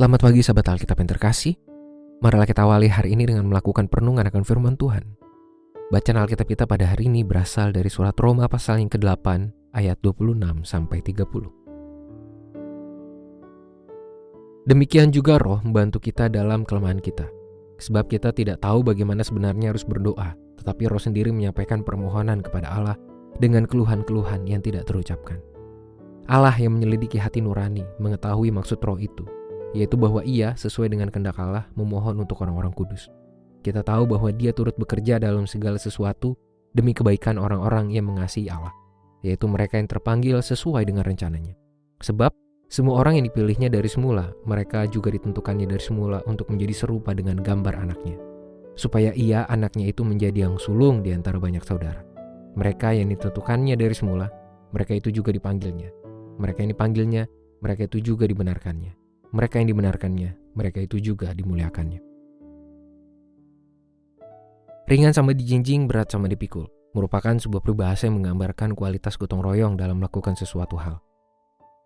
Selamat pagi sahabat Alkitab yang terkasih. Marilah kita awali hari ini dengan melakukan perenungan akan firman Tuhan. Bacaan Alkitab kita pada hari ini berasal dari surat Roma pasal yang ke-8 ayat 26 sampai 30. Demikian juga roh membantu kita dalam kelemahan kita. Sebab kita tidak tahu bagaimana sebenarnya harus berdoa, tetapi roh sendiri menyampaikan permohonan kepada Allah dengan keluhan-keluhan yang tidak terucapkan. Allah yang menyelidiki hati nurani mengetahui maksud roh itu, yaitu bahwa ia sesuai dengan kehendak Allah memohon untuk orang-orang kudus. Kita tahu bahwa dia turut bekerja dalam segala sesuatu demi kebaikan orang-orang yang mengasihi Allah, yaitu mereka yang terpanggil sesuai dengan rencananya. Sebab semua orang yang dipilihnya dari semula, mereka juga ditentukannya dari semula untuk menjadi serupa dengan gambar anaknya. Supaya ia, anaknya itu menjadi yang sulung di antara banyak saudara. Mereka yang ditentukannya dari semula, mereka itu juga dipanggilnya. Mereka yang dipanggilnya, mereka itu juga dibenarkannya mereka yang dibenarkannya, mereka itu juga dimuliakannya. Ringan sama dijinjing, berat sama dipikul, merupakan sebuah peribahasa yang menggambarkan kualitas gotong royong dalam melakukan sesuatu hal.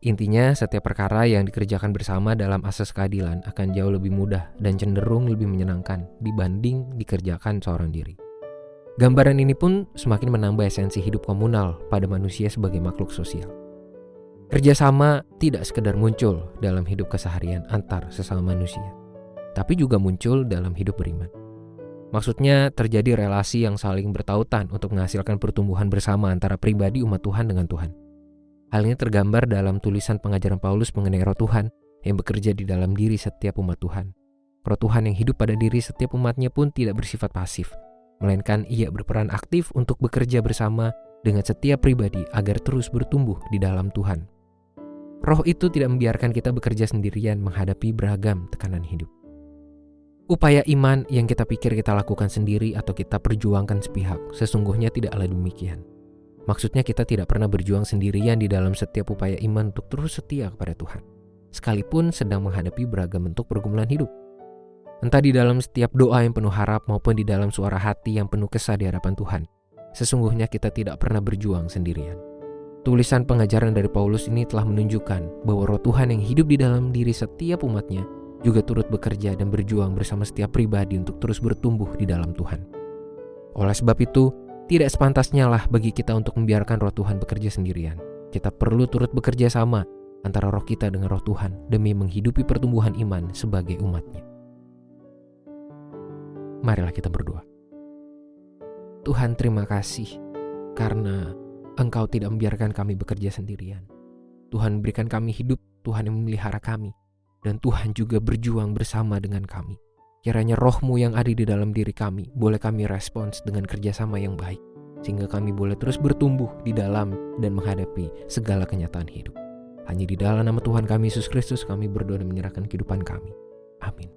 Intinya, setiap perkara yang dikerjakan bersama dalam asas keadilan akan jauh lebih mudah dan cenderung lebih menyenangkan dibanding dikerjakan seorang diri. Gambaran ini pun semakin menambah esensi hidup komunal pada manusia sebagai makhluk sosial. Kerjasama tidak sekedar muncul dalam hidup keseharian antar sesama manusia, tapi juga muncul dalam hidup beriman. Maksudnya terjadi relasi yang saling bertautan untuk menghasilkan pertumbuhan bersama antara pribadi umat Tuhan dengan Tuhan. Hal ini tergambar dalam tulisan pengajaran Paulus mengenai roh Tuhan yang bekerja di dalam diri setiap umat Tuhan. Roh Tuhan yang hidup pada diri setiap umatnya pun tidak bersifat pasif, melainkan ia berperan aktif untuk bekerja bersama dengan setiap pribadi agar terus bertumbuh di dalam Tuhan. Roh itu tidak membiarkan kita bekerja sendirian menghadapi beragam tekanan hidup. Upaya iman yang kita pikir kita lakukan sendiri atau kita perjuangkan sepihak sesungguhnya tidaklah demikian. Maksudnya kita tidak pernah berjuang sendirian di dalam setiap upaya iman untuk terus setia kepada Tuhan. Sekalipun sedang menghadapi beragam bentuk pergumulan hidup. Entah di dalam setiap doa yang penuh harap maupun di dalam suara hati yang penuh kesah di hadapan Tuhan. Sesungguhnya kita tidak pernah berjuang sendirian. Tulisan pengajaran dari Paulus ini telah menunjukkan bahwa roh Tuhan yang hidup di dalam diri setiap umatnya juga turut bekerja dan berjuang bersama setiap pribadi untuk terus bertumbuh di dalam Tuhan. Oleh sebab itu, tidak sepantasnya lah bagi kita untuk membiarkan roh Tuhan bekerja sendirian. Kita perlu turut bekerja sama antara roh kita dengan roh Tuhan demi menghidupi pertumbuhan iman sebagai umatnya. Marilah kita berdoa. Tuhan terima kasih karena Engkau tidak membiarkan kami bekerja sendirian. Tuhan berikan kami hidup, Tuhan yang memelihara kami, dan Tuhan juga berjuang bersama dengan kami. Kiranya rohmu yang ada di dalam diri kami boleh kami respons dengan kerjasama yang baik, sehingga kami boleh terus bertumbuh di dalam dan menghadapi segala kenyataan hidup. Hanya di dalam nama Tuhan kami Yesus Kristus kami berdoa dan menyerahkan kehidupan kami. Amin.